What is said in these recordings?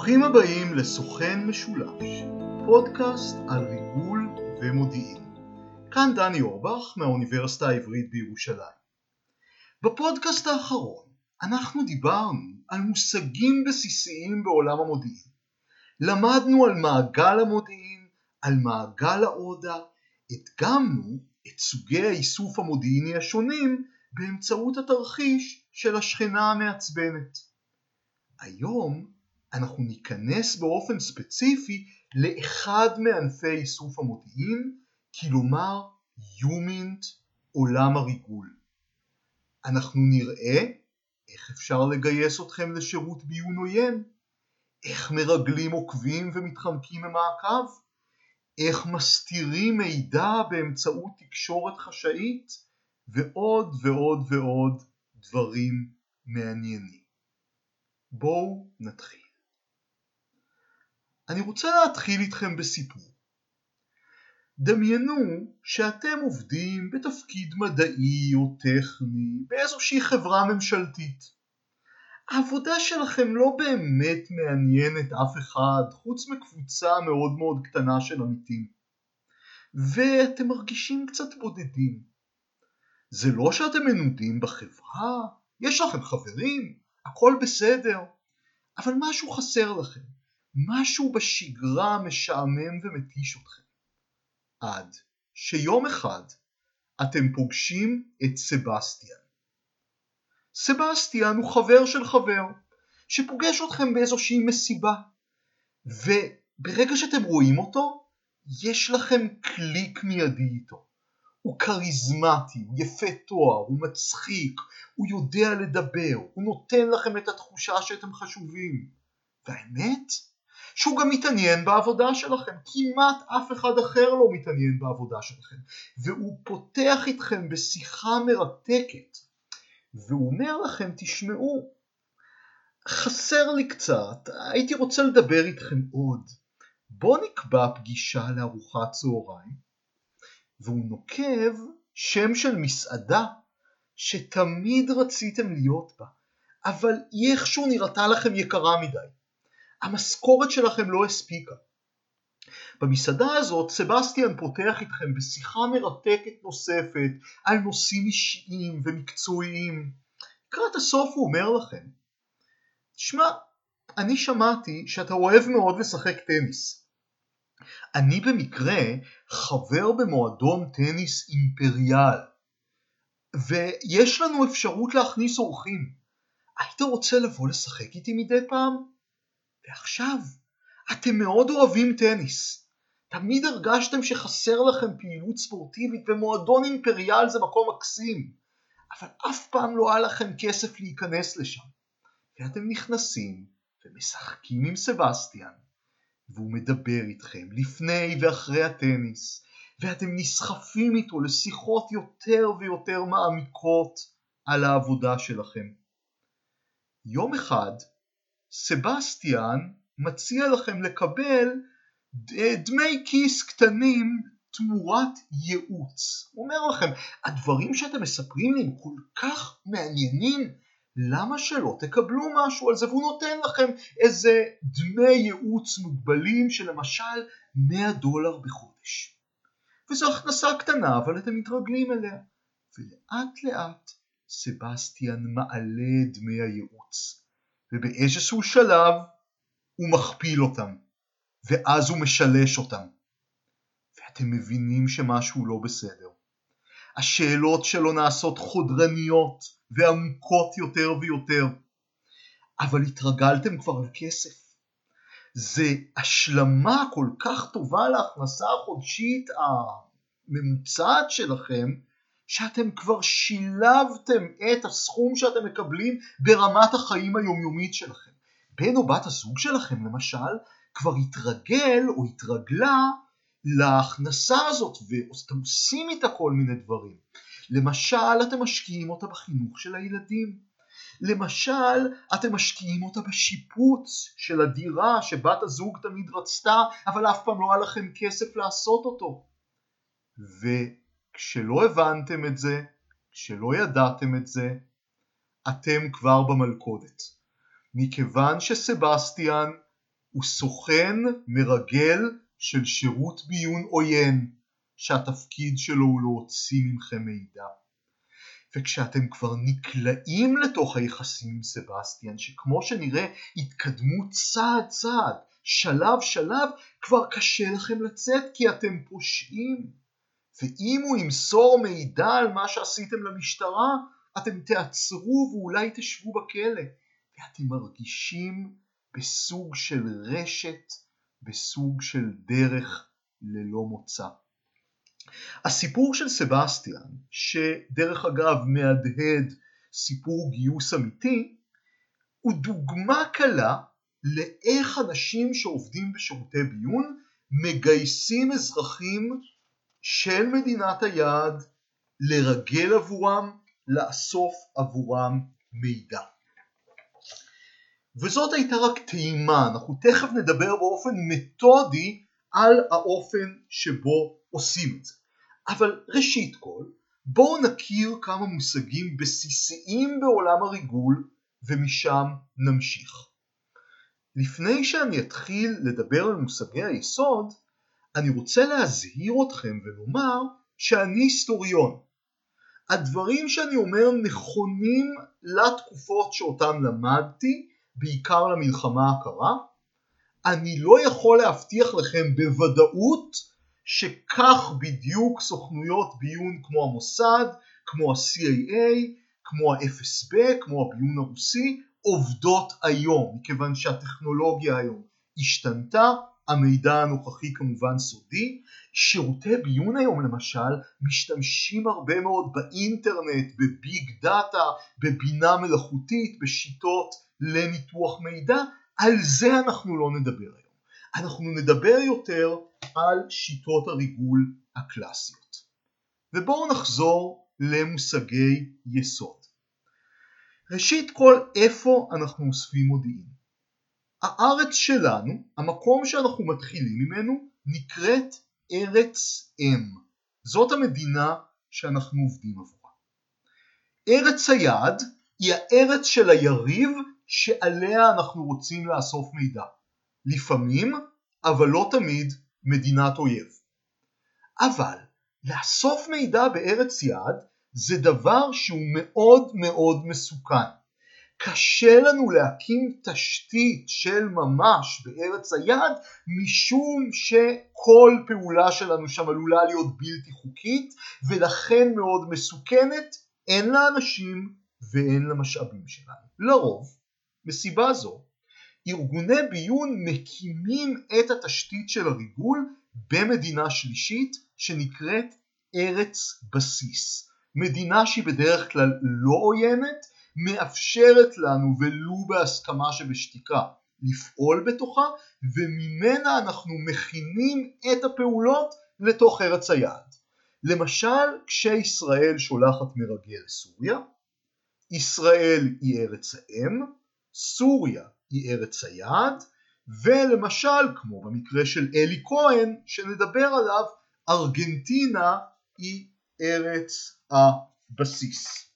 ברוכים הבאים לסוכן משולש, פודקאסט על ריגול ומודיעין. כאן דני אורבך מהאוניברסיטה העברית בירושלים. בפודקאסט האחרון אנחנו דיברנו על מושגים בסיסיים בעולם המודיעין. למדנו על מעגל המודיעין, על מעגל העודה, הדגמנו את סוגי האיסוף המודיעיני השונים באמצעות התרחיש של השכנה המעצבנת. היום אנחנו ניכנס באופן ספציפי לאחד מענפי איסוף המודיעין, כלומר יומינט עולם הריגול. אנחנו נראה איך אפשר לגייס אתכם לשירות ביון עוין, איך מרגלים עוקבים ומתחמקים ממעקב, איך מסתירים מידע באמצעות תקשורת חשאית, ועוד ועוד ועוד דברים מעניינים. בואו נתחיל. אני רוצה להתחיל איתכם בסיפור. דמיינו שאתם עובדים בתפקיד מדעי או טכני באיזושהי חברה ממשלתית. העבודה שלכם לא באמת מעניינת אף אחד חוץ מקבוצה מאוד מאוד קטנה של עמיתים. ואתם מרגישים קצת בודדים. זה לא שאתם מנודים בחברה, יש לכם חברים, הכל בסדר, אבל משהו חסר לכם. משהו בשגרה משעמם ומתיש אתכם. עד שיום אחד אתם פוגשים את סבסטיאן. סבסטיאן הוא חבר של חבר שפוגש אתכם באיזושהי מסיבה וברגע שאתם רואים אותו יש לכם קליק מיידי איתו. הוא כריזמטי, הוא יפה תואר, הוא מצחיק, הוא יודע לדבר, הוא נותן לכם את התחושה שאתם חשובים. והאמת? שהוא גם מתעניין בעבודה שלכם, כמעט אף אחד אחר לא מתעניין בעבודה שלכם, והוא פותח איתכם בשיחה מרתקת, והוא אומר לכם, תשמעו, חסר לי קצת, הייתי רוצה לדבר איתכם עוד, בואו נקבע פגישה לארוחת צהריים, והוא נוקב שם של מסעדה שתמיד רציתם להיות בה, אבל היא איכשהו נראתה לכם יקרה מדי. המשכורת שלכם לא הספיקה. במסעדה הזאת סבסטיאן פותח איתכם בשיחה מרתקת נוספת על נושאים אישיים ומקצועיים. לקראת הסוף הוא אומר לכם, שמע, אני שמעתי שאתה אוהב מאוד לשחק טניס. אני במקרה חבר במועדון טניס אימפריאל, ויש לנו אפשרות להכניס אורחים. היית רוצה לבוא לשחק איתי מדי פעם? ועכשיו, אתם מאוד אוהבים טניס. תמיד הרגשתם שחסר לכם פעילות ספורטיבית ומועדון אימפריאל זה מקום מקסים, אבל אף פעם לא היה לכם כסף להיכנס לשם. ואתם נכנסים ומשחקים עם סבסטיאן, והוא מדבר איתכם לפני ואחרי הטניס, ואתם נסחפים איתו לשיחות יותר ויותר מעמיקות על העבודה שלכם. יום אחד סבסטיאן מציע לכם לקבל דמי כיס קטנים תמורת ייעוץ. הוא אומר לכם, הדברים שאתם מספרים לי הם כל כך מעניינים, למה שלא תקבלו משהו על זה? והוא נותן לכם איזה דמי ייעוץ מוגבלים של למשל 100 דולר בחודש. וזו הכנסה קטנה, אבל אתם מתרגלים אליה. ולאט לאט סבסטיאן מעלה דמי הייעוץ. ובאיזשהו שלב הוא מכפיל אותם, ואז הוא משלש אותם. ואתם מבינים שמשהו לא בסדר. השאלות שלו נעשות חודרניות ועמוקות יותר ויותר. אבל התרגלתם כבר לכסף. זה השלמה כל כך טובה להכנסה החודשית הממוצעת שלכם, שאתם כבר שילבתם את הסכום שאתם מקבלים ברמת החיים היומיומית שלכם. בן או בת הזוג שלכם למשל כבר התרגל או התרגלה להכנסה הזאת ואתם עושים איתה כל מיני דברים. למשל אתם משקיעים אותה בחינוך של הילדים. למשל אתם משקיעים אותה בשיפוץ של הדירה שבת הזוג תמיד רצתה אבל אף פעם לא היה לכם כסף לעשות אותו. ו... כשלא הבנתם את זה, כשלא ידעתם את זה, אתם כבר במלכודת. מכיוון שסבסטיאן הוא סוכן מרגל של שירות ביון עוין, שהתפקיד שלו הוא להוציא מכם מידע. וכשאתם כבר נקלעים לתוך היחסים עם סבסטיאן, שכמו שנראה התקדמו צעד צעד, שלב שלב, כבר קשה לכם לצאת כי אתם פושעים. ואם הוא ימסור מידע על מה שעשיתם למשטרה, אתם תעצרו ואולי תשבו בכלא. ואתם מרגישים בסוג של רשת, בסוג של דרך ללא מוצא. הסיפור של סבסטיאן, שדרך אגב מהדהד סיפור גיוס אמיתי, הוא דוגמה קלה לאיך אנשים שעובדים בשירותי ביון מגייסים אזרחים של מדינת היעד לרגל עבורם, לאסוף עבורם מידע. וזאת הייתה רק טעימה, אנחנו תכף נדבר באופן מתודי על האופן שבו עושים את זה. אבל ראשית כל, בואו נכיר כמה מושגים בסיסיים בעולם הריגול ומשם נמשיך. לפני שאני אתחיל לדבר על מושגי היסוד, אני רוצה להזהיר אתכם ולומר שאני היסטוריון. הדברים שאני אומר נכונים לתקופות שאותן למדתי, בעיקר למלחמה הקרה. אני לא יכול להבטיח לכם בוודאות שכך בדיוק סוכנויות ביון כמו המוסד, כמו ה-CAA, כמו ה-FSB, כמו הביון הרוסי, עובדות היום, מכיוון שהטכנולוגיה היום השתנתה, המידע הנוכחי כמובן סודי. שירותי ביון היום למשל משתמשים הרבה מאוד באינטרנט, בביג דאטה, בבינה מלאכותית, בשיטות לניתוח מידע, על זה אנחנו לא נדבר היום. אנחנו נדבר יותר על שיטות הריגול הקלאסיות. ובואו נחזור למושגי יסוד. ראשית כל, איפה אנחנו אוספים מודיעין? הארץ שלנו, המקום שאנחנו מתחילים ממנו, נקראת ארץ אם. זאת המדינה שאנחנו עובדים עבורה. ארץ היעד היא הארץ של היריב שעליה אנחנו רוצים לאסוף מידע. לפעמים, אבל לא תמיד, מדינת אויב. אבל לאסוף מידע בארץ יעד זה דבר שהוא מאוד מאוד מסוכן. קשה לנו להקים תשתית של ממש בארץ היעד משום שכל פעולה שלנו שם עלולה להיות בלתי חוקית ולכן מאוד מסוכנת, אין לה אנשים ואין לה משאבים שלנו. לרוב, מסיבה זו, ארגוני ביון מקימים את התשתית של הריגול במדינה שלישית שנקראת ארץ בסיס. מדינה שהיא בדרך כלל לא עוינת, מאפשרת לנו ולו בהסכמה שבשתיקה לפעול בתוכה וממנה אנחנו מכינים את הפעולות לתוך ארץ היעד. למשל כשישראל שולחת מרגל לסוריה, ישראל היא ארץ האם, סוריה היא ארץ היעד, ולמשל כמו במקרה של אלי כהן שנדבר עליו, ארגנטינה היא ארץ הבסיס.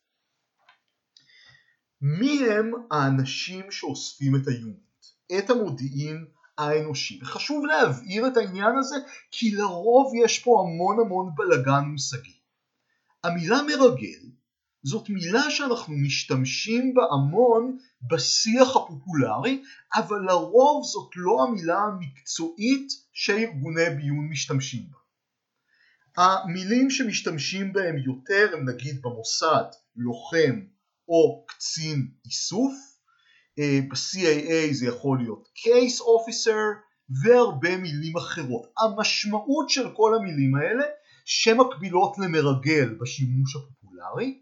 מי הם האנשים שאוספים את היונט, את המודיעין האנושי? וחשוב להבהיר את העניין הזה כי לרוב יש פה המון המון בלגן מושגי. המילה מרגל זאת מילה שאנחנו משתמשים בה המון בשיח הפופולרי, אבל לרוב זאת לא המילה המקצועית שארגוני ביון משתמשים בה. המילים שמשתמשים בהם יותר הם נגיד במוסד לוחם או קצין איסוף, אה, ב-CAA זה יכול להיות case officer והרבה מילים אחרות. המשמעות של כל המילים האלה שמקבילות למרגל בשימוש הפופולרי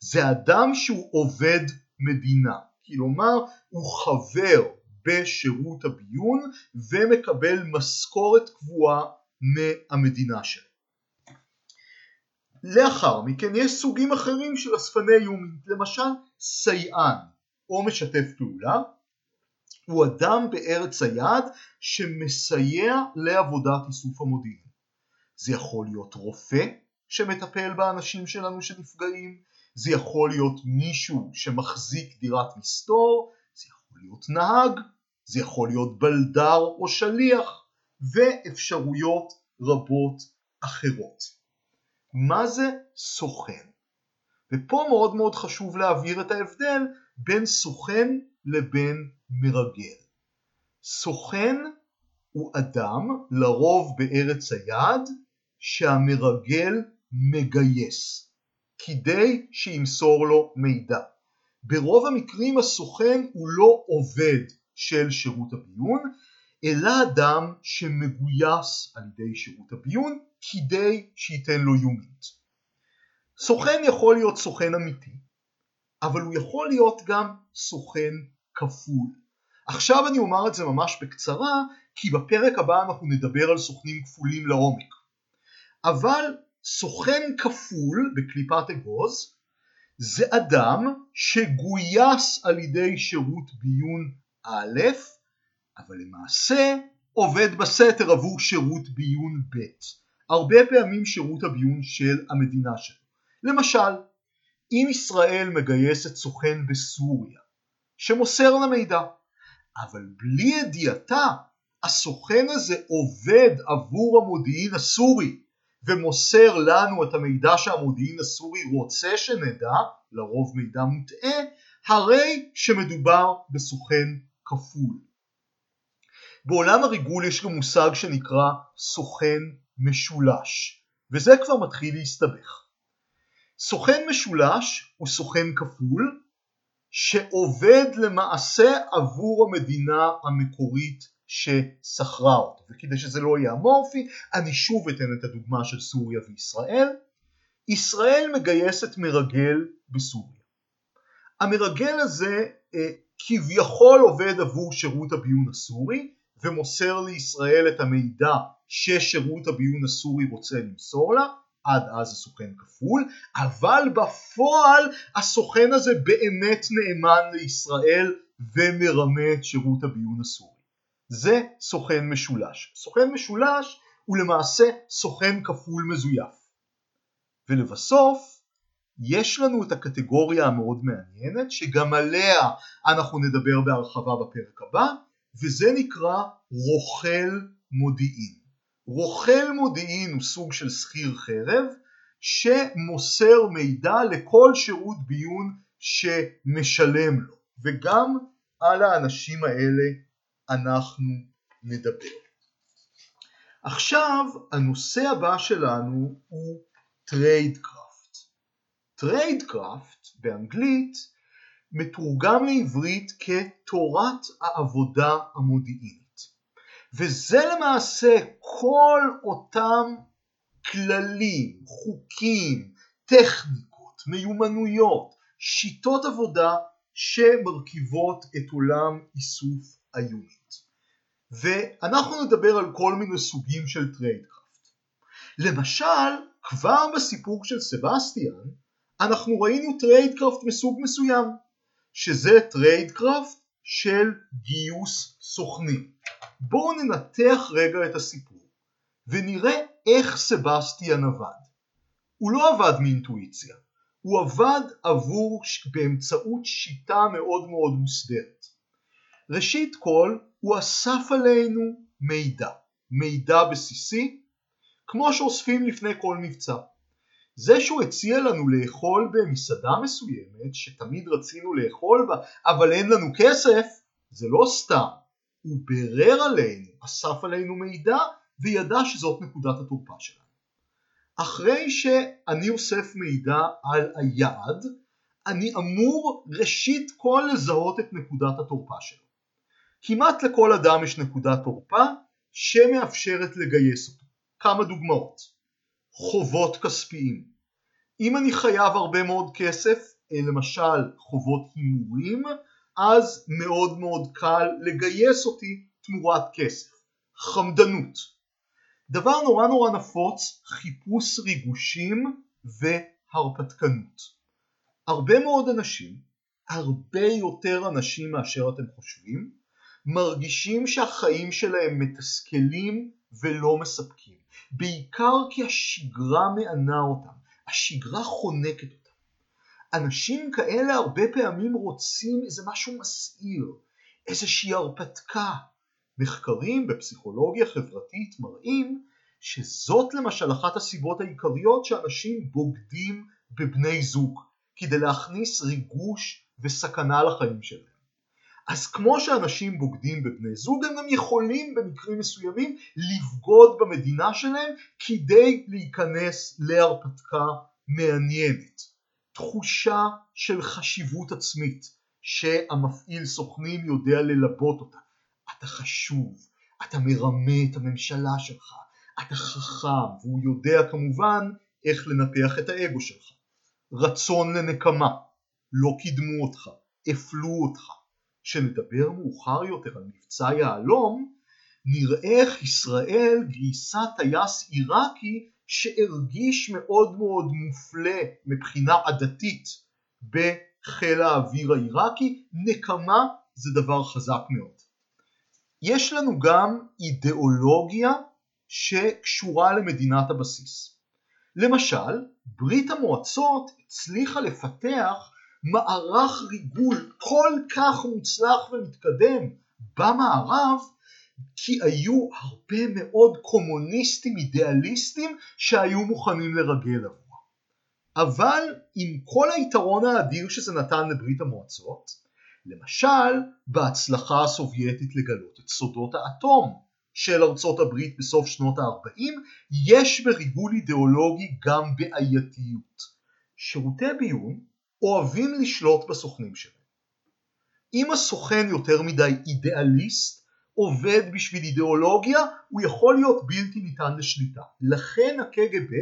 זה אדם שהוא עובד מדינה, כלומר הוא חבר בשירות הביון ומקבל משכורת קבועה מהמדינה שלו. לאחר מכן יש סוגים אחרים של אספני איומים, למשל סייען או משתף פעולה, הוא אדם בארץ היעד שמסייע לעבודת איסוף המודיעין. זה יכול להיות רופא שמטפל באנשים שלנו שנפגעים, זה יכול להיות מישהו שמחזיק דירת מסתור, זה יכול להיות נהג, זה יכול להיות בלדר או שליח, ואפשרויות רבות אחרות. מה זה סוכן? ופה מאוד מאוד חשוב להבהיר את ההבדל בין סוכן לבין מרגל. סוכן הוא אדם, לרוב בארץ היעד, שהמרגל מגייס, כדי שימסור לו מידע. ברוב המקרים הסוכן הוא לא עובד של שירות הביון, אלא אדם שמגויס על ידי שירות הביון כדי שייתן לו יומית. סוכן יכול להיות סוכן אמיתי, אבל הוא יכול להיות גם סוכן כפול. עכשיו אני אומר את זה ממש בקצרה, כי בפרק הבא אנחנו נדבר על סוכנים כפולים לעומק. אבל סוכן כפול בקליפת אגוז זה אדם שגויס על ידי שירות ביון א', אבל למעשה עובד בסתר עבור שירות ביון ב', הרבה פעמים שירות הביון של המדינה שלו. למשל, אם ישראל מגייסת סוכן בסוריה שמוסר לה מידע, אבל בלי ידיעתה הסוכן הזה עובד עבור המודיעין הסורי ומוסר לנו את המידע שהמודיעין הסורי רוצה שנדע, לרוב מידע מוטעה, הרי שמדובר בסוכן כפול. בעולם הריגול יש גם מושג שנקרא סוכן משולש, וזה כבר מתחיל להסתבך. סוכן משולש הוא סוכן כפול שעובד למעשה עבור המדינה המקורית ששכרה אותו. וכדי שזה לא יהיה אמורפי, אני שוב אתן את הדוגמה של סוריה וישראל. ישראל מגייסת מרגל בסוריה. המרגל הזה אה, כביכול עובד עבור שירות הביון הסורי ומוסר לישראל את המידע ששירות הביון הסורי רוצה למסור לה, עד אז הסוכן כפול, אבל בפועל הסוכן הזה באמת נאמן לישראל ומרמה את שירות הביון הסורי. זה סוכן משולש. סוכן משולש הוא למעשה סוכן כפול מזויף. ולבסוף יש לנו את הקטגוריה המאוד מעניינת שגם עליה אנחנו נדבר בהרחבה בפרק הבא וזה נקרא רוכל מודיעין. רוכל מודיעין הוא סוג של שכיר חרב שמוסר מידע לכל שירות ביון שמשלם לו וגם על האנשים האלה אנחנו נדבר. עכשיו הנושא הבא שלנו הוא tradecraft. Tradecraft באנגלית מתורגם לעברית כתורת העבודה המודיעינית. וזה למעשה כל אותם כללים, חוקים, טכניקות, מיומנויות, שיטות עבודה שמרכיבות את עולם איסוף היומינט. ואנחנו נדבר על כל מיני סוגים של tradecraft. למשל, כבר בסיפור של סבסטיאן, אנחנו ראינו tradecraft מסוג מסוים, שזה tradecraft של גיוס סוכנים. בואו ננתח רגע את הסיפור ונראה איך סבסטיאן עבד. הוא לא עבד מאינטואיציה, הוא עבד עבור באמצעות שיטה מאוד מאוד מוסדרת. ראשית כל הוא אסף עלינו מידע, מידע בסיסי, כמו שאוספים לפני כל מבצע. זה שהוא הציע לנו לאכול במסעדה מסוימת שתמיד רצינו לאכול בה אבל אין לנו כסף זה לא סתם, הוא בירר עלינו, אסף עלינו מידע וידע שזאת נקודת התורפה שלנו. אחרי שאני אוסף מידע על היעד, אני אמור ראשית כל לזהות את נקודת התורפה שלו. כמעט לכל אדם יש נקודת תורפה שמאפשרת לגייס אותו. כמה דוגמאות. חובות כספיים. אם אני חייב הרבה מאוד כסף, אה, למשל חובות הימורים, אז מאוד מאוד קל לגייס אותי תמורת כסף. חמדנות. דבר נורא נורא נפוץ, חיפוש ריגושים והרפתקנות. הרבה מאוד אנשים, הרבה יותר אנשים מאשר אתם חושבים, מרגישים שהחיים שלהם מתסכלים ולא מספקים, בעיקר כי השגרה מענה אותם, השגרה חונקת אותם. אנשים כאלה הרבה פעמים רוצים איזה משהו מסעיר, איזושהי הרפתקה. מחקרים בפסיכולוגיה חברתית מראים שזאת למשל אחת הסיבות העיקריות שאנשים בוגדים בבני זוג, כדי להכניס ריגוש וסכנה לחיים שלהם. אז כמו שאנשים בוגדים בבני זוג, הם גם יכולים במקרים מסוימים לבגוד במדינה שלהם כדי להיכנס להרפתקה מעניינת. תחושה של חשיבות עצמית שהמפעיל סוכנים יודע ללבות אותה. אתה חשוב, אתה מרמה את הממשלה שלך, אתה חכם, והוא יודע כמובן איך לנפח את האגו שלך. רצון לנקמה, לא קידמו אותך, הפלו אותך. כשנדבר מאוחר יותר על מבצע יהלום, נראה איך ישראל גייסה טייס עיראקי שהרגיש מאוד מאוד מופלה מבחינה עדתית בחיל האוויר העיראקי, נקמה זה דבר חזק מאוד. יש לנו גם אידיאולוגיה שקשורה למדינת הבסיס. למשל, ברית המועצות הצליחה לפתח מערך ריגול כל כך מוצלח ומתקדם במערב כי היו הרבה מאוד קומוניסטים אידיאליסטים שהיו מוכנים לרגל עבורה. אבל עם כל היתרון האדיר שזה נתן לברית המועצות, למשל בהצלחה הסובייטית לגלות את סודות האטום של ארצות הברית בסוף שנות ה-40, יש בריגול אידיאולוגי גם בעייתיות. שירותי ביון אוהבים לשלוט בסוכנים שלהם. אם הסוכן יותר מדי אידיאליסט, עובד בשביל אידיאולוגיה, הוא יכול להיות בלתי ניתן לשליטה. לכן הקג"ב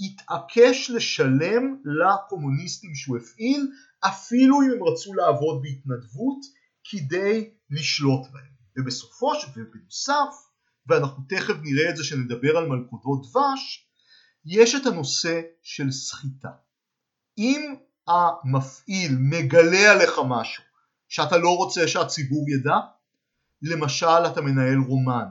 התעקש לשלם לקומוניסטים שהוא הפעיל, אפילו אם הם רצו לעבוד בהתנדבות, כדי לשלוט בהם. ובסופו של דבר, בנוסף, ואנחנו תכף נראה את זה שנדבר על מלכודות דבש, יש את הנושא של סחיטה. אם המפעיל מגלה עליך משהו שאתה לא רוצה שהציבור ידע, למשל אתה מנהל רומן,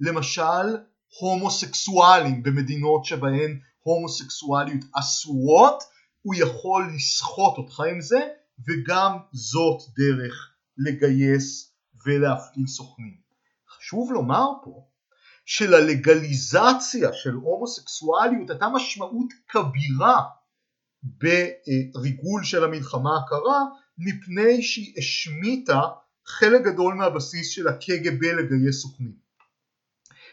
למשל הומוסקסואלים במדינות שבהן הומוסקסואליות אסורות, הוא יכול לסחוט אותך עם זה וגם זאת דרך לגייס ולהפעיל סוכנים. חשוב לומר פה שללגליזציה של הומוסקסואליות הייתה משמעות כבירה בריגול של המלחמה הקרה מפני שהיא השמיטה חלק גדול מהבסיס של הקג"ב לגייס סוכנים.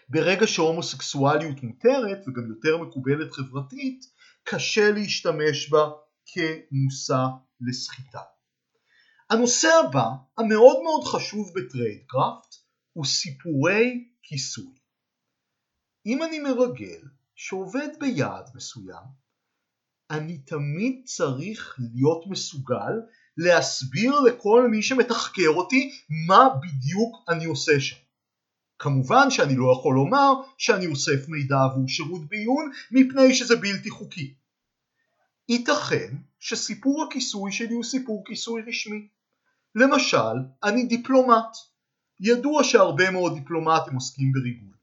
ברגע שהומוסקסואליות מותרת וגם יותר מקובלת חברתית, קשה להשתמש בה כמושא לסחיטה. הנושא הבא, המאוד מאוד חשוב ב tradecraft, הוא סיפורי כיסוי. אם אני מרגל שעובד ביעד מסוים, אני תמיד צריך להיות מסוגל להסביר לכל מי שמתחקר אותי מה בדיוק אני עושה שם. כמובן שאני לא יכול לומר שאני אוסף מידע עבור שירות ביון מפני שזה בלתי חוקי. ייתכן שסיפור הכיסוי שלי הוא סיפור כיסוי רשמי. למשל, אני דיפלומט. ידוע שהרבה מאוד דיפלומטים עוסקים בריגול.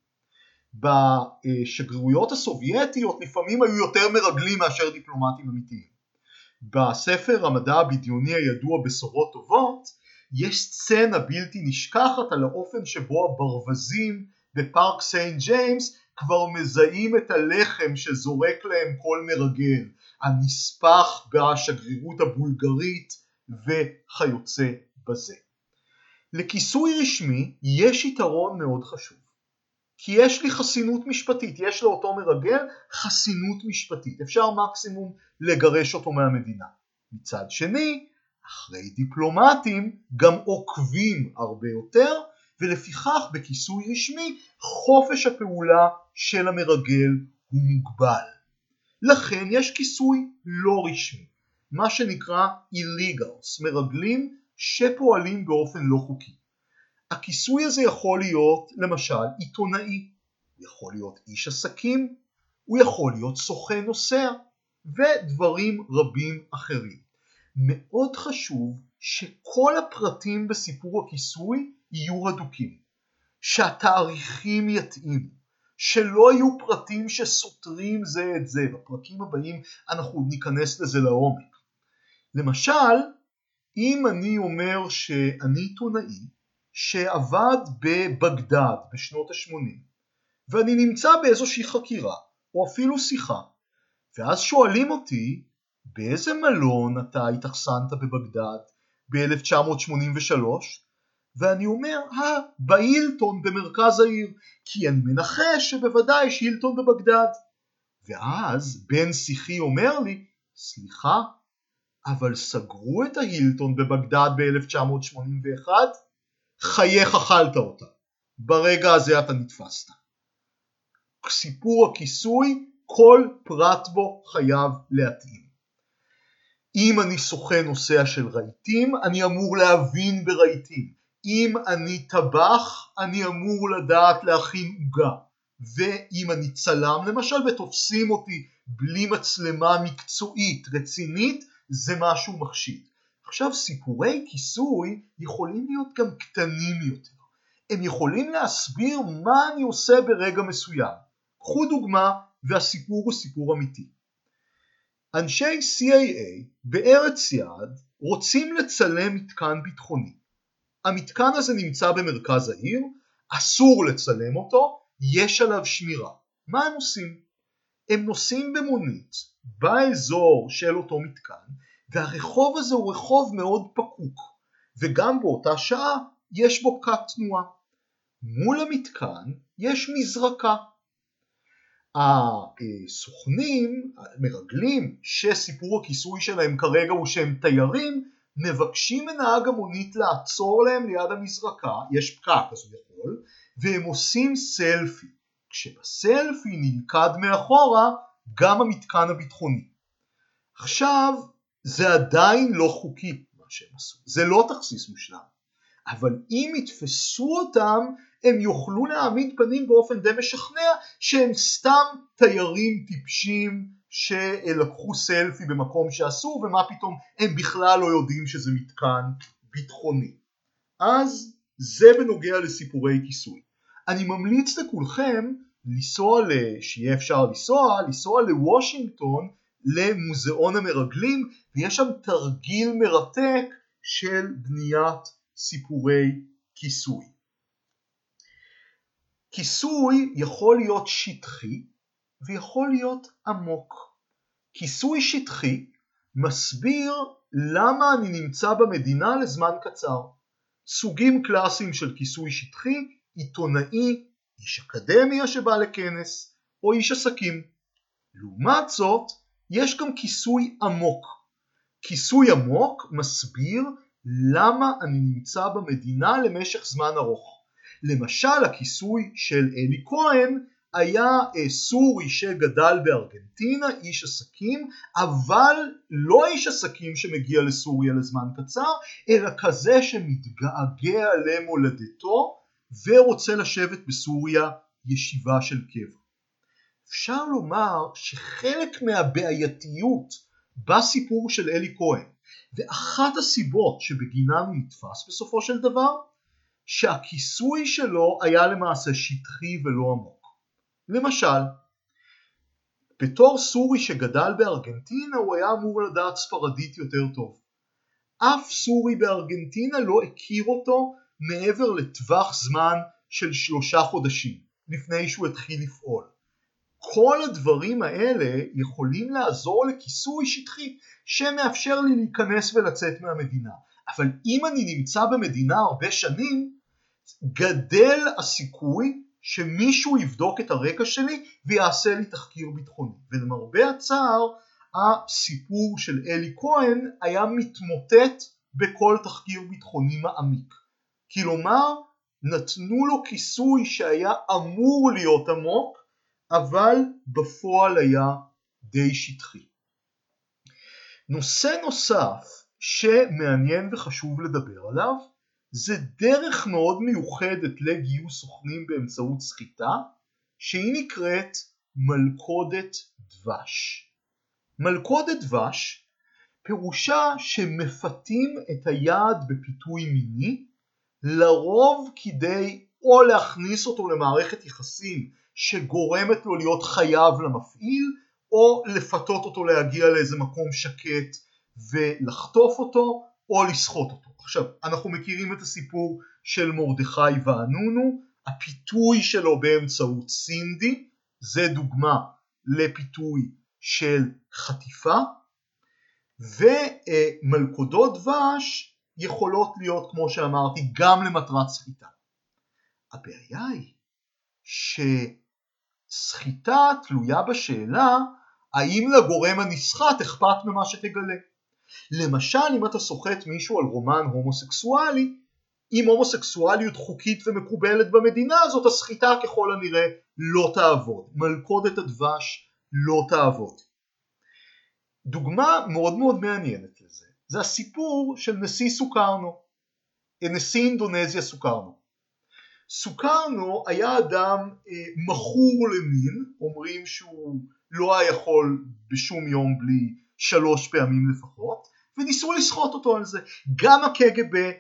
בשגרירויות הסובייטיות לפעמים היו יותר מרגלים מאשר דיפלומטים אמיתיים. בספר המדע הבדיוני הידוע בשורות טובות יש סצנה בלתי נשכחת על האופן שבו הברווזים בפארק סיינט ג'יימס כבר מזהים את הלחם שזורק להם כל מרגל, הנספח בשגרירות הבולגרית וכיוצא בזה. לכיסוי רשמי יש יתרון מאוד חשוב. כי יש לי חסינות משפטית, יש לאותו מרגל חסינות משפטית, אפשר מקסימום לגרש אותו מהמדינה. מצד שני, אחרי דיפלומטים גם עוקבים הרבה יותר, ולפיכך בכיסוי רשמי חופש הפעולה של המרגל הוא מוגבל. לכן יש כיסוי לא רשמי, מה שנקרא illegals, מרגלים שפועלים באופן לא חוקי. הכיסוי הזה יכול להיות למשל עיתונאי, יכול להיות איש עסקים, הוא יכול להיות סוכן נוסע ודברים רבים אחרים. מאוד חשוב שכל הפרטים בסיפור הכיסוי יהיו הדוקים, שהתאריכים יתאימו, שלא יהיו פרטים שסותרים זה את זה, בפרקים הבאים אנחנו ניכנס לזה לעומק. למשל, אם אני אומר שאני עיתונאי שעבד בבגדד בשנות ה-80 ואני נמצא באיזושהי חקירה או אפילו שיחה ואז שואלים אותי באיזה מלון אתה התאכסנת בבגדד ב-1983 ואני אומר, אה, בהילטון במרכז העיר, כי אני מנחש שבוודאי יש הילטון בבגדד. ואז בן שיחי אומר לי, סליחה, אבל סגרו את ההילטון בבגדד ב-1981? חייך אכלת אותה. ברגע הזה אתה נתפסת. סיפור הכיסוי, כל פרט בו חייב להתאים. אם אני סוכן נוסע של רהיטים, אני אמור להבין ברהיטים. אם אני טבח, אני אמור לדעת להכין עוגה. ואם אני צלם למשל ותופסים אותי בלי מצלמה מקצועית רצינית, זה משהו מחשיד. עכשיו סיפורי כיסוי יכולים להיות גם קטנים יותר. הם יכולים להסביר מה אני עושה ברגע מסוים. קחו דוגמה והסיפור הוא סיפור אמיתי. אנשי CIA בארץ יעד רוצים לצלם מתקן ביטחוני. המתקן הזה נמצא במרכז העיר, אסור לצלם אותו, יש עליו שמירה. מה הם עושים? הם נוסעים במונית באזור של אותו מתקן, והרחוב הזה הוא רחוב מאוד פקוק, וגם באותה שעה יש בו פקק תנועה. מול המתקן יש מזרקה. הסוכנים, המרגלים, שסיפור הכיסוי שלהם כרגע הוא שהם תיירים, מבקשים מנהג המונית לעצור להם ליד המזרקה, יש פקק אז הוא יכול, והם עושים סלפי. כשבסלפי נלכד מאחורה גם המתקן הביטחוני. עכשיו, זה עדיין לא חוקי מה שהם עשו, זה לא תכסיס מושלם, אבל אם יתפסו אותם הם יוכלו להעמיד פנים באופן די משכנע שהם סתם תיירים טיפשים שלקחו סלפי במקום שעשו ומה פתאום הם בכלל לא יודעים שזה מתקן ביטחוני. אז זה בנוגע לסיפורי כיסוי. אני ממליץ לכולכם לנסוע, שיהיה אפשר לנסוע, לנסוע לוושינגטון למוזיאון המרגלים ויש שם תרגיל מרתק של בניית סיפורי כיסוי. כיסוי יכול להיות שטחי ויכול להיות עמוק. כיסוי שטחי מסביר למה אני נמצא במדינה לזמן קצר. סוגים קלאסיים של כיסוי שטחי, עיתונאי, איש אקדמיה שבא לכנס, או איש עסקים. לעומת זאת, יש גם כיסוי עמוק. כיסוי עמוק מסביר למה אני נמצא במדינה למשך זמן ארוך. למשל הכיסוי של אלי כהן היה אה, סורי שגדל בארגנטינה, איש עסקים, אבל לא איש עסקים שמגיע לסוריה לזמן קצר, אלא כזה שמתגעגע למולדתו ורוצה לשבת בסוריה ישיבה של קבע. אפשר לומר שחלק מהבעייתיות בסיפור של אלי כהן ואחת הסיבות שבגינם הוא נתפס בסופו של דבר שהכיסוי שלו היה למעשה שטחי ולא עמוק. למשל, בתור סורי שגדל בארגנטינה הוא היה אמור לדעת ספרדית יותר טוב. אף סורי בארגנטינה לא הכיר אותו מעבר לטווח זמן של שלושה חודשים לפני שהוא התחיל לפעול. כל הדברים האלה יכולים לעזור לכיסוי שטחי שמאפשר לי להיכנס ולצאת מהמדינה. אבל אם אני נמצא במדינה הרבה שנים, גדל הסיכוי שמישהו יבדוק את הרקע שלי ויעשה לי תחקיר ביטחוני. ולמרבה הצער, הסיפור של אלי כהן היה מתמוטט בכל תחקיר ביטחוני מעמיק. כלומר, נתנו לו כיסוי שהיה אמור להיות עמוק, אבל בפועל היה די שטחי. נושא נוסף שמעניין וחשוב לדבר עליו זה דרך מאוד מיוחדת לגיוס סוכנים באמצעות סחיטה שהיא נקראת מלכודת דבש. מלכודת דבש פירושה שמפתים את היעד בפיתוי מיני לרוב כדי או להכניס אותו למערכת יחסים שגורמת לו להיות חייב למפעיל או לפתות אותו להגיע לאיזה מקום שקט ולחטוף אותו או לסחוט אותו. עכשיו, אנחנו מכירים את הסיפור של מרדכי ואנונו, הפיתוי שלו באמצעות סינדי, זה דוגמה לפיתוי של חטיפה, ומלכודות דבש יכולות להיות כמו שאמרתי גם למטרת סחיטה. הבעיה היא שסחיטה תלויה בשאלה האם לגורם הנסחט אכפת ממה שתגלה. למשל אם אתה סוחט מישהו על רומן הומוסקסואלי, אם הומוסקסואליות חוקית ומקובלת במדינה הזאת, הסחיטה ככל הנראה לא תעבוד. מלכודת הדבש לא תעבוד. דוגמה מאוד מאוד מעניינת לזה, זה הסיפור של נשיא סוכרנו, נשיא אינדונזיה סוכרנו. סוכרנו היה אדם אה, מכור למין, אומרים שהוא לא היה יכול בשום יום בלי שלוש פעמים לפחות, וניסו לסחוט אותו על זה. גם הקג"ב,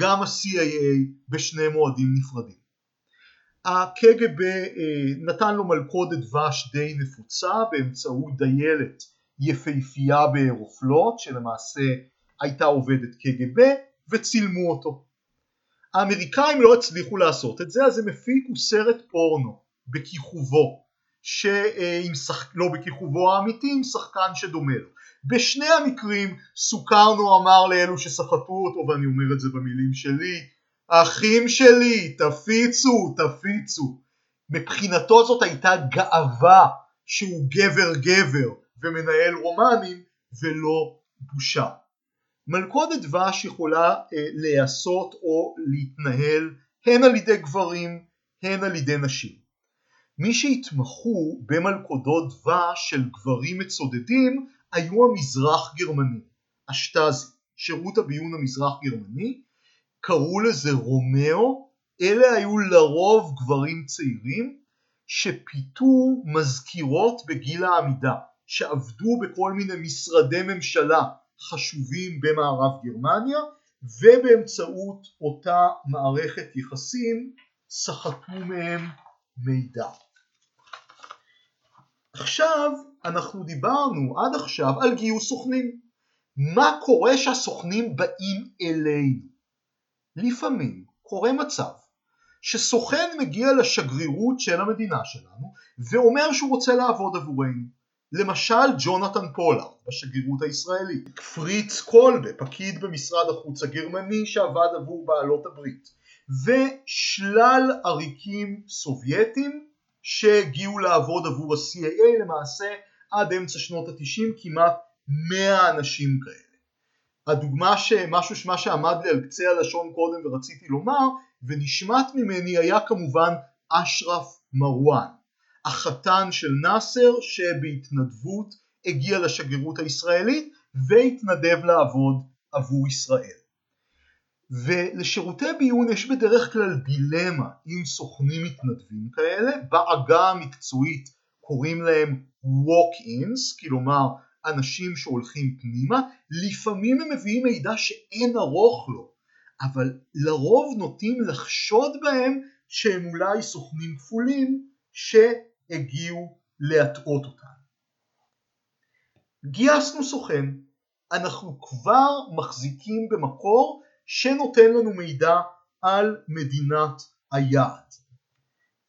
גם ה-CIA בשני מועדים נפרדים. הקג"ב אה, נתן לו מלכודת דבש די נפוצה באמצעות דיילת יפהפייה באירופלוט שלמעשה הייתה עובדת קג"ב וצילמו אותו. האמריקאים לא הצליחו לעשות את זה אז הם הפיקו סרט פורנו בכיכובו שעם שח... לא בכיכובו האמיתי עם שחקן שדומה לו. בשני המקרים סוכרנו אמר לאלו שסחטו אותו ואני אומר את זה במילים שלי אחים שלי תפיצו תפיצו מבחינתו זאת הייתה גאווה שהוא גבר גבר ומנהל רומנים ולא בושה. מלכודת דבש יכולה אה, להיעשות או להתנהל הן על ידי גברים הן על ידי נשים. מי שהתמחו במלכודות דבש של גברים מצודדים היו המזרח גרמנים, השטאזי, שירות הביון המזרח גרמני, קראו לזה רומאו, אלה היו לרוב גברים צעירים שפיתו מזכירות בגיל העמידה, שעבדו בכל מיני משרדי ממשלה חשובים במערב גרמניה ובאמצעות אותה מערכת יחסים סחטו מהם מידע. עכשיו אנחנו דיברנו עד עכשיו על גיוס סוכנים. מה קורה שהסוכנים באים אלינו? לפעמים קורה מצב שסוכן מגיע לשגרירות של המדינה שלנו ואומר שהוא רוצה לעבוד עבורנו. למשל ג'ונתן פולארד בשגרירות הישראלית, פריץ קולבה פקיד במשרד החוץ הגרמני שעבד עבור בעלות הברית. ושלל עריקים סובייטים שהגיעו לעבוד עבור ה-CAA למעשה עד אמצע שנות התשעים כמעט 100 אנשים כאלה. הדוגמה שמשהו שמה שעמד לי על קצה הלשון קודם ורציתי לומר ונשמט ממני היה כמובן אשרף מרואן החתן של נאסר שבהתנדבות הגיע לשגרירות הישראלית והתנדב לעבוד עבור ישראל. ולשירותי ביון יש בדרך כלל דילמה עם סוכנים מתנדבים כאלה, בעגה המקצועית קוראים להם walk-ins, כלומר אנשים שהולכים פנימה, לפעמים הם מביאים מידע שאין ארוך לו, אבל לרוב נוטים לחשוד בהם שהם אולי סוכנים כפולים שהגיעו להטעות אותנו. גייסנו סוכן, אנחנו כבר מחזיקים במקור שנותן לנו מידע על מדינת היעד.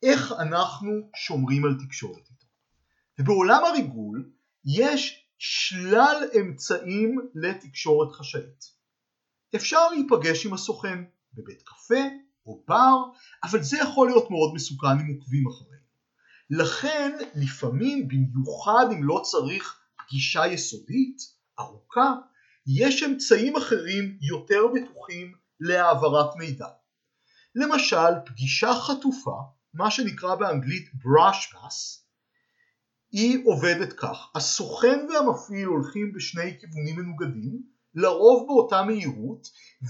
איך אנחנו שומרים על תקשורת איתו? ובעולם הריגול יש שלל אמצעים לתקשורת חשאית. אפשר להיפגש עם הסוכן בבית קפה או בר, אבל זה יכול להיות מאוד מסוכן אם עוקבים אחרינו. לכן לפעמים, במיוחד אם לא צריך פגישה יסודית, ארוכה, יש אמצעים אחרים יותר בטוחים להעברת מידע. למשל, פגישה חטופה, מה שנקרא באנגלית brush pass, היא עובדת כך, הסוכן והמפעיל הולכים בשני כיוונים מנוגדים, לרוב באותה מהירות,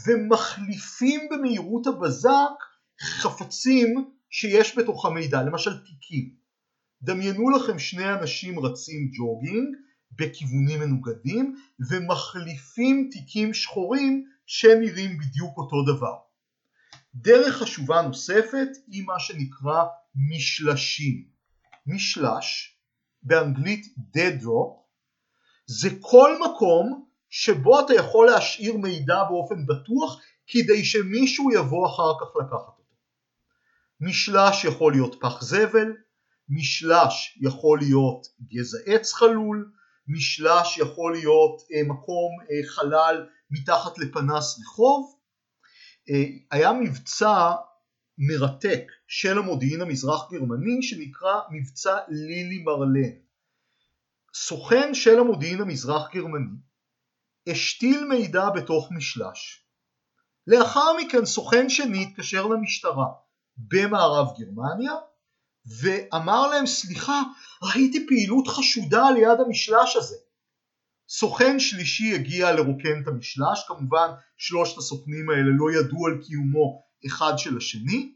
ומחליפים במהירות הבזק חפצים שיש בתוך המידע, למשל תיקים. דמיינו לכם שני אנשים רצים ג'וגינג בכיוונים מנוגדים ומחליפים תיקים שחורים שנראים בדיוק אותו דבר. דרך חשובה נוספת היא מה שנקרא משלשים. משלש, באנגלית dead drop, זה כל מקום שבו אתה יכול להשאיר מידע באופן בטוח כדי שמישהו יבוא אחר כך לקחת אותו. משלש יכול להיות פח זבל, משלש יכול להיות גזע עץ חלול, משלש יכול להיות אה, מקום אה, חלל מתחת לפנס רחוב. אה, היה מבצע מרתק של המודיעין המזרח גרמני שנקרא מבצע לילי מרלן. סוכן של המודיעין המזרח גרמני השתיל מידע בתוך משלש. לאחר מכן סוכן שני התקשר למשטרה במערב גרמניה ואמר להם סליחה ראיתי פעילות חשודה ליד המשלש הזה. סוכן שלישי הגיע לרוקן את המשלש, כמובן שלושת הסוכנים האלה לא ידעו על קיומו אחד של השני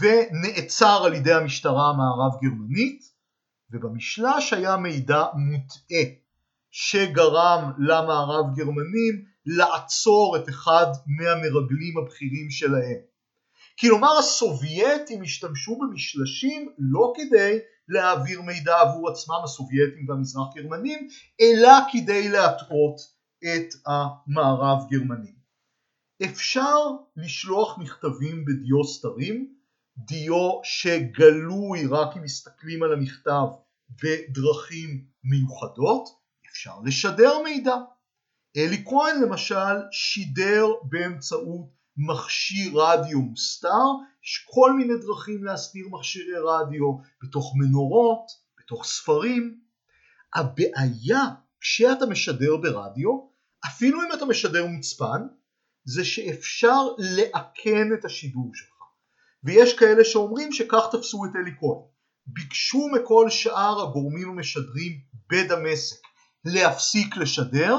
ונעצר על ידי המשטרה המערב גרמנית ובמשלש היה מידע מוטעה שגרם למערב גרמנים לעצור את אחד מהמרגלים הבכירים שלהם. כלומר הסובייטים השתמשו במשלשים לא כדי להעביר מידע עבור עצמם הסובייטים והמזרח גרמנים אלא כדי להטעות את המערב גרמנים. אפשר לשלוח מכתבים בדיו סתרים, דיו שגלוי רק אם מסתכלים על המכתב בדרכים מיוחדות, אפשר לשדר מידע. אלי כהן למשל שידר באמצעות מכשיר רדיו מוסתר, יש כל מיני דרכים להסתיר מכשירי רדיו בתוך מנורות, בתוך ספרים. הבעיה כשאתה משדר ברדיו, אפילו אם אתה משדר מוצפן, זה שאפשר לאכן את השידור שלך. ויש כאלה שאומרים שכך תפסו את אלי כהן. ביקשו מכל שאר הגורמים המשדרים בדמשק להפסיק לשדר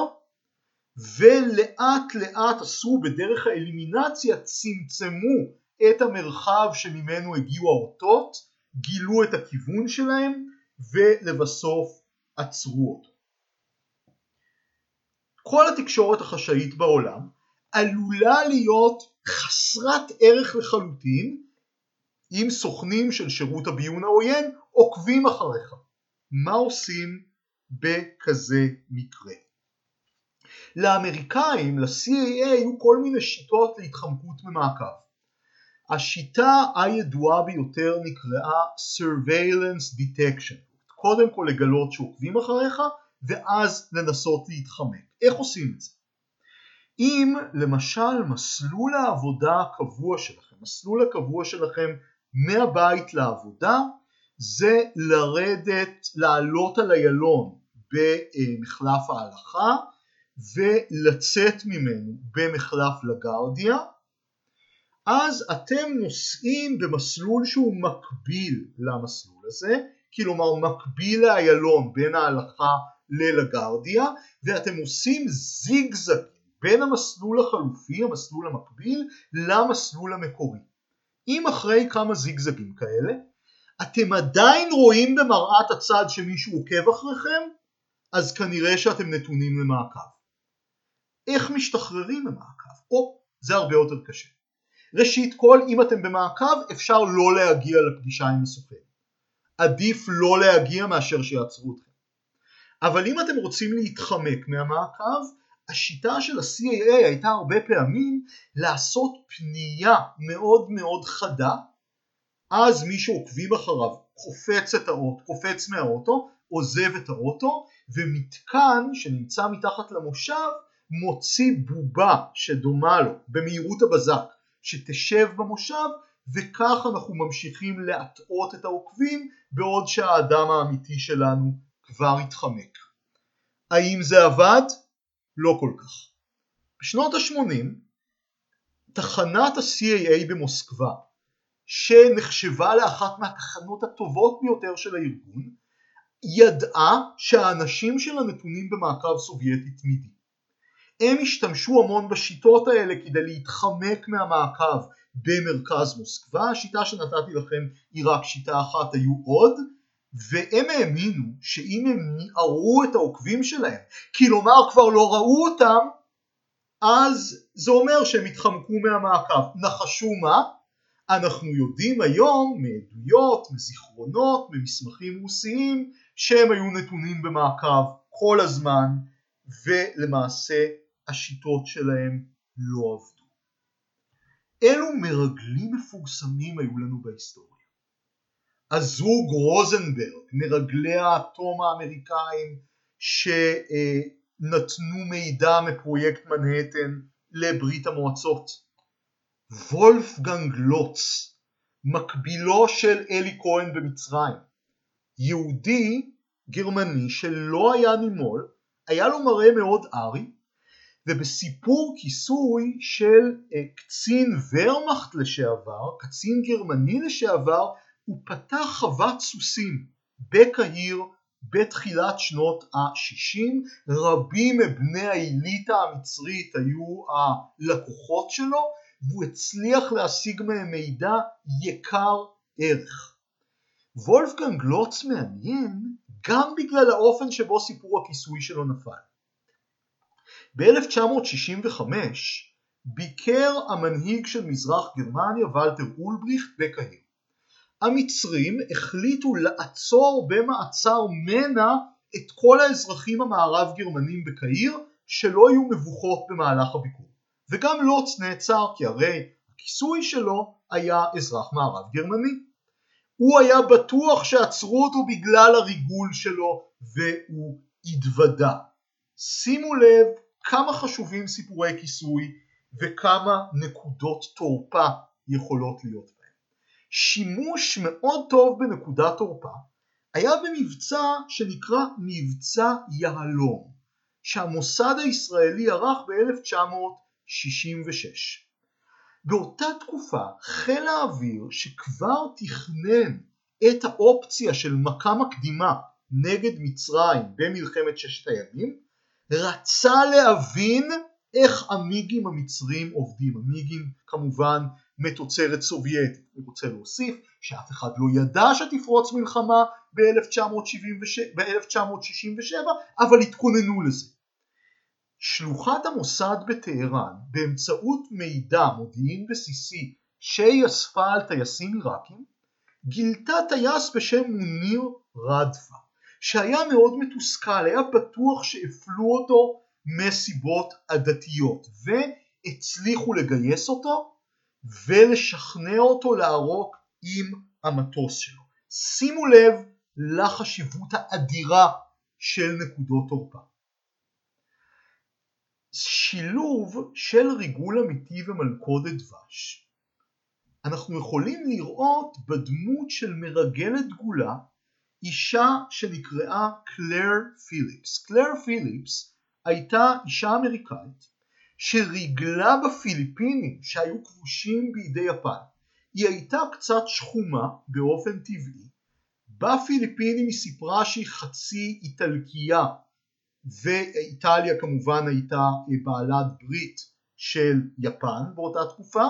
ולאט לאט עשו בדרך האלימינציה צמצמו את המרחב שממנו הגיעו האותות, גילו את הכיוון שלהם ולבסוף עצרו אותו. כל התקשורת החשאית בעולם עלולה להיות חסרת ערך לחלוטין אם סוכנים של שירות הביון העוין עוקבים אחריך. מה עושים בכזה מקרה? לאמריקאים, ל-CAA, היו כל מיני שיטות להתחמקות ממעקב. השיטה הידועה ביותר נקראה Surveillance Detection. קודם כל לגלות שעוקבים אחריך ואז לנסות להתחמק. איך עושים את זה? אם למשל מסלול העבודה הקבוע שלכם, מסלול הקבוע שלכם מהבית לעבודה זה לרדת, לעלות על איילון במחלף ההלכה ולצאת ממנו במחלף לגרדיה אז אתם נוסעים במסלול שהוא מקביל למסלול הזה, כלומר מקביל לאיילון בין ההלכה ללגרדיה ואתם עושים זיגזג בין המסלול החלופי, המסלול המקביל, למסלול המקורי. אם אחרי כמה זיגזגים כאלה אתם עדיין רואים במראת הצד שמישהו עוקב אחריכם, אז כנראה שאתם נתונים למעקב. איך משתחררים ממעקב? או, זה הרבה יותר קשה. ראשית כל, אם אתם במעקב, אפשר לא להגיע לפגישה עם הסוכן. עדיף לא להגיע מאשר שיעצרו אתכם. אבל אם אתם רוצים להתחמק מהמעקב, השיטה של ה-CAA הייתה הרבה פעמים לעשות פנייה מאוד מאוד חדה, אז מי שעוקבים אחריו קופץ את האוטו, קופץ מהאוטו, עוזב את האוטו, ומתקן שנמצא מתחת למושב מוציא בובה שדומה לו במהירות הבזק שתשב במושב וכך אנחנו ממשיכים להטעות את העוקבים בעוד שהאדם האמיתי שלנו כבר התחמק. האם זה עבד? לא כל כך. בשנות ה-80 תחנת ה-CAA במוסקבה שנחשבה לאחת מהתחנות הטובות ביותר של הארגון ידעה שהאנשים שלה נתונים במעקב סובייטי תמידי. הם השתמשו המון בשיטות האלה כדי להתחמק מהמעקב במרכז מוסקבה, השיטה שנתתי לכם היא רק שיטה אחת, היו עוד, והם האמינו שאם הם ניערו את העוקבים שלהם, כלומר כבר לא ראו אותם, אז זה אומר שהם התחמקו מהמעקב. נחשו מה? אנחנו יודעים היום מעדויות, מזיכרונות, ממסמכים רוסיים, שהם היו נתונים במעקב כל הזמן, ולמעשה השיטות שלהם לא עבדו. אילו מרגלים מפורסמים היו לנו בהיסטוריה. הזוג רוזנברג, מרגלי האטום האמריקאים שנתנו מידע מפרויקט מנהטן לברית המועצות. וולפגנג לוץ, מקבילו של אלי כהן במצרים, יהודי גרמני שלא היה נימול, היה לו מראה מאוד ארי, ובסיפור כיסוי של אה, קצין ורמאכט לשעבר, קצין גרמני לשעבר, הוא פתח חוות סוסים בקהיר בתחילת שנות ה-60, רבים מבני האליטה המצרית היו הלקוחות שלו, והוא הצליח להשיג מהם מידע יקר ערך. וולפגנג לוץ מעניין גם בגלל האופן שבו סיפור הכיסוי שלו נפל. ב-1965 ביקר המנהיג של מזרח גרמניה ולטר אולבריכט בקהיר. המצרים החליטו לעצור במעצר מנע את כל האזרחים המערב גרמנים בקהיר שלא היו מבוכות במהלך הביקור. וגם לוץ נעצר כי הרי הכיסוי שלו היה אזרח מערב גרמני. הוא היה בטוח שעצרו אותו בגלל הריגול שלו והוא התוודה. שימו לב כמה חשובים סיפורי כיסוי וכמה נקודות תורפה יכולות להיות בהם. שימוש מאוד טוב בנקודת תורפה היה במבצע שנקרא מבצע יהלום שהמוסד הישראלי ערך ב-1966. באותה תקופה חיל האוויר שכבר תכנן את האופציה של מכה מקדימה נגד מצרים במלחמת ששת הימים רצה להבין איך המיגים המצרים עובדים. המיגים כמובן מתוצרת סובייטית. אני רוצה להוסיף שאף אחד לא ידע שתפרוץ מלחמה ב-1967 אבל התכוננו לזה. שלוחת המוסד בטהרן באמצעות מידע מודיעין בסיסי שהיא אספה על טייסים עיראקים גילתה טייס בשם מוניר רדפה שהיה מאוד מתוסכל, היה בטוח שהפלו אותו מסיבות עדתיות והצליחו לגייס אותו ולשכנע אותו לערוק עם המטוס שלו. שימו לב לחשיבות האדירה של נקודות תורפה. שילוב של ריגול אמיתי ומלכודת דבש אנחנו יכולים לראות בדמות של מרגלת דגולה אישה שנקראה קלר פיליפס. קלר פיליפס הייתה אישה אמריקאית שריגלה בפיליפינים שהיו כבושים בידי יפן. היא הייתה קצת שחומה באופן טבעי. בפיליפינים היא סיפרה שהיא חצי איטלקייה ואיטליה כמובן הייתה בעלת ברית של יפן באותה תקופה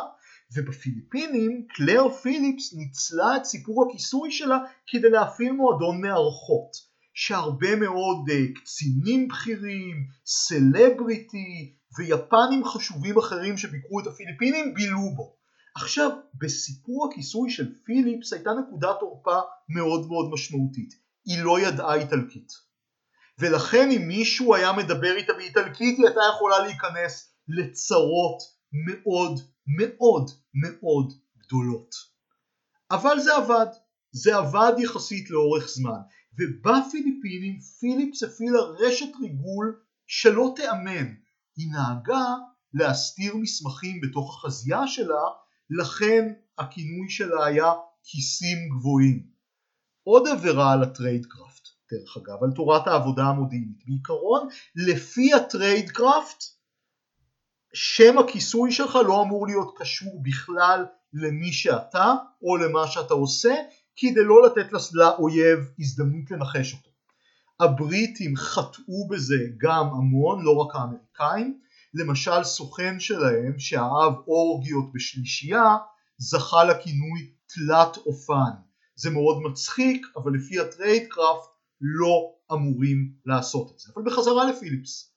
ובפיליפינים קלר פיליפס ניצלה את סיפור הכיסוי שלה כדי להפעיל מועדון מארחות שהרבה מאוד uh, קצינים בכירים, סלבריטי ויפנים חשובים אחרים שביקרו את הפיליפינים בילו בו. עכשיו בסיפור הכיסוי של פיליפס הייתה נקודת תורפה מאוד מאוד משמעותית, היא לא ידעה איטלקית ולכן אם מישהו היה מדבר איתה באיטלקית היא הייתה יכולה להיכנס לצרות מאוד מאוד מאוד גדולות. אבל זה עבד, זה עבד יחסית לאורך זמן, ובפיליפינים פיליפס הפעילה רשת ריגול שלא תיאמן, היא נהגה להסתיר מסמכים בתוך החזייה שלה, לכן הכינוי שלה היה כיסים גבוהים. עוד עבירה על ה tradecraft, דרך אגב, על תורת העבודה המודיעינית. בעיקרון, לפי ה tradecraft, שם הכיסוי שלך לא אמור להיות קשור בכלל למי שאתה או למה שאתה עושה כדי לא לתת לאויב הזדמנות לנחש אותו. הבריטים חטאו בזה גם המון, לא רק האמריקאים, למשל סוכן שלהם שאהב אורגיות בשלישייה זכה לכינוי תלת אופן. זה מאוד מצחיק אבל לפי ה tradecraft לא אמורים לעשות את זה. אבל בחזרה לפיליפס.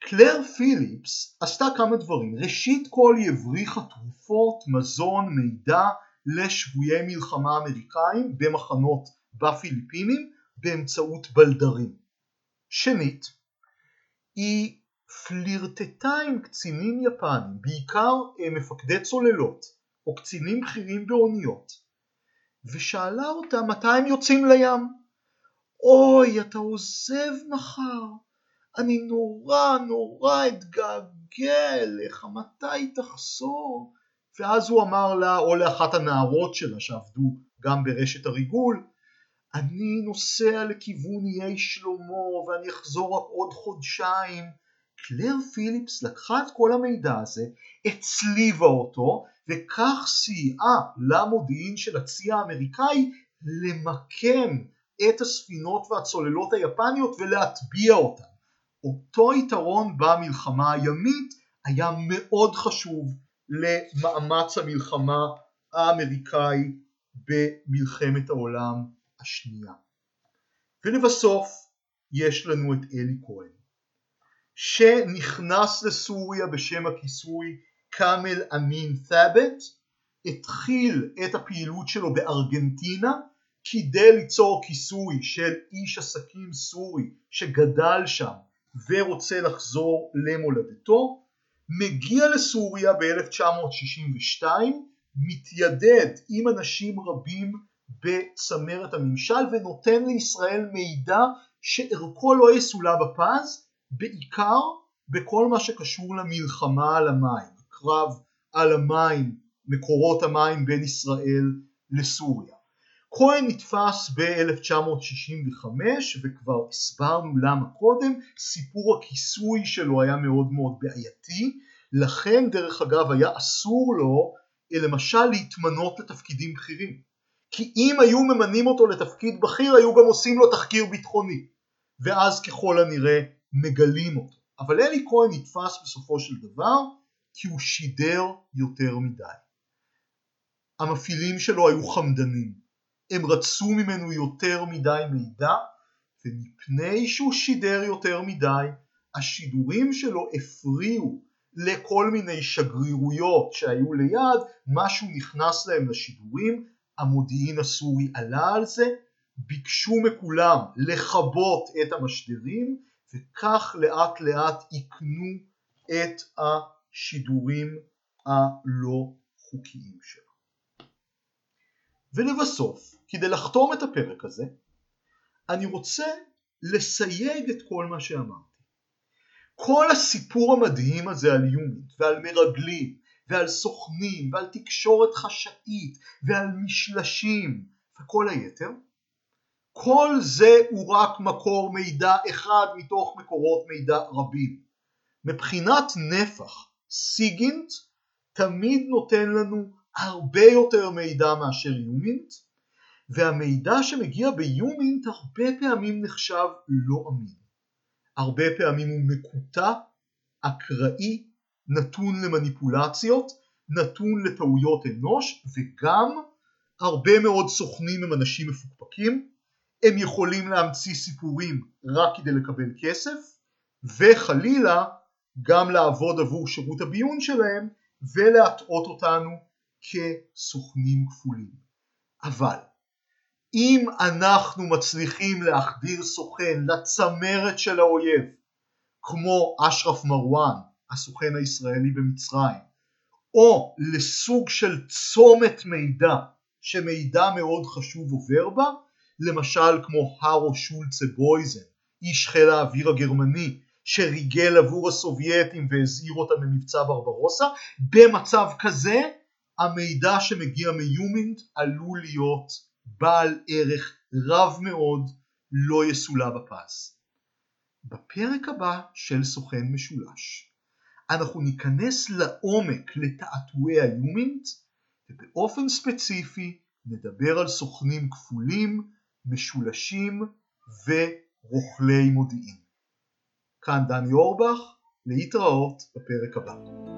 קלר פיליפס עשתה כמה דברים. ראשית כל היא הבריחה תרופות, מזון, מידע לשבויי מלחמה אמריקאים במחנות בפיליפינים באמצעות בלדרים. שנית, היא פלירטטה עם קצינים יפנים, בעיקר אה, מפקדי צוללות או קצינים בכירים באוניות, ושאלה אותם מתי הם יוצאים לים. אוי, אתה עוזב מחר, אני נורא נורא אתגעגע אליך, מתי תחזור? ואז הוא אמר לה, או לאחת הנערות שלה שעבדו גם ברשת הריגול, אני נוסע לכיוון איי שלמה ואני אחזור רק עוד חודשיים. קלר פיליפס לקחה את כל המידע הזה, הצליבה אותו, וכך סייעה למודיעין של הצי האמריקאי למקם את הספינות והצוללות היפניות ולהטביע אותן. אותו יתרון במלחמה הימית היה מאוד חשוב למאמץ המלחמה האמריקאי במלחמת העולם השנייה. ולבסוף יש לנו את אלי כהן שנכנס לסוריה בשם הכיסוי קאמל אמין ת'אבת התחיל את הפעילות שלו בארגנטינה כדי ליצור כיסוי של איש עסקים סורי שגדל שם ורוצה לחזור למולדתו, מגיע לסוריה ב-1962, מתיידד עם אנשים רבים בצמרת הממשל ונותן לישראל מידע שערכו לא יסולא בפז, בעיקר בכל מה שקשור למלחמה על המים, קרב על המים, מקורות המים בין ישראל לסוריה. כהן נתפס ב-1965 וכבר הסברנו למה קודם, סיפור הכיסוי שלו היה מאוד מאוד בעייתי, לכן דרך אגב היה אסור לו למשל להתמנות לתפקידים בכירים, כי אם היו ממנים אותו לתפקיד בכיר היו גם עושים לו תחקיר ביטחוני, ואז ככל הנראה מגלים אותו. אבל אלי כהן נתפס בסופו של דבר כי הוא שידר יותר מדי. המפעילים שלו היו חמדנים, הם רצו ממנו יותר מדי מידע ומפני שהוא שידר יותר מדי השידורים שלו הפריעו לכל מיני שגרירויות שהיו ליד, משהו נכנס להם לשידורים, המודיעין הסורי עלה על זה, ביקשו מכולם לכבות את המשדרים וכך לאט לאט יקנו את השידורים הלא חוקיים שלו. ולבסוף, כדי לחתום את הפרק הזה, אני רוצה לסייג את כל מה שאמרתי. כל הסיפור המדהים הזה על יומית ועל מרגלים ועל סוכנים ועל תקשורת חשאית ועל משלשים וכל היתר, כל זה הוא רק מקור מידע אחד מתוך מקורות מידע רבים. מבחינת נפח, סיגינט תמיד נותן לנו הרבה יותר מידע מאשר יומינט, והמידע שמגיע ביומינט הרבה פעמים נחשב לא אמין. הרבה פעמים הוא מקוטע, אקראי, נתון למניפולציות, נתון לטעויות אנוש, וגם הרבה מאוד סוכנים הם אנשים מפוקפקים, הם יכולים להמציא סיפורים רק כדי לקבל כסף, וחלילה גם לעבוד עבור שירות הביון שלהם ולהטעות אותנו כסוכנים כפולים. אבל אם אנחנו מצליחים להחדיר סוכן לצמרת של האויב, כמו אשרף מרואן, הסוכן הישראלי במצרים, או לסוג של צומת מידע שמידע מאוד חשוב עובר בה, למשל כמו הרו שולצה בויזן, איש חיל האוויר הגרמני שריגל עבור הסובייטים והזהיר אותם ממבצע ברברוסה, במצב כזה המידע שמגיע מיומינט עלול להיות בעל ערך רב מאוד לא יסולא בפס. בפרק הבא של סוכן משולש אנחנו ניכנס לעומק לתעתועי היומינט ובאופן ספציפי נדבר על סוכנים כפולים, משולשים ורוכלי מודיעין. כאן דני אורבך, להתראות בפרק הבא.